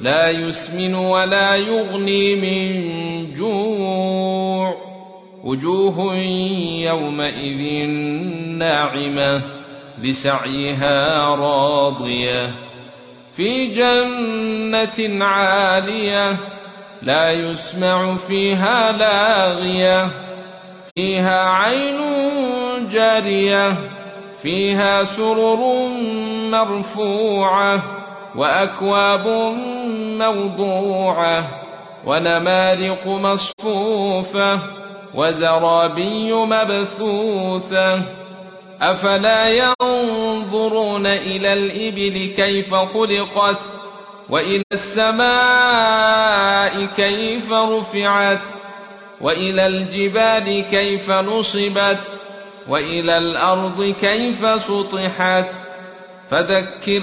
لا يسمن ولا يغني من جوع. وجوه يومئذ ناعمة لسعيها راضية. في جنة عالية لا يسمع فيها لاغية. فيها عين جارية فيها سرر مرفوعة. وأكواب موضوعة ونمارق مصفوفة وزرابي مبثوثة أفلا ينظرون إلى الإبل كيف خلقت وإلى السماء كيف رفعت وإلى الجبال كيف نصبت وإلى الأرض كيف سطحت فذكر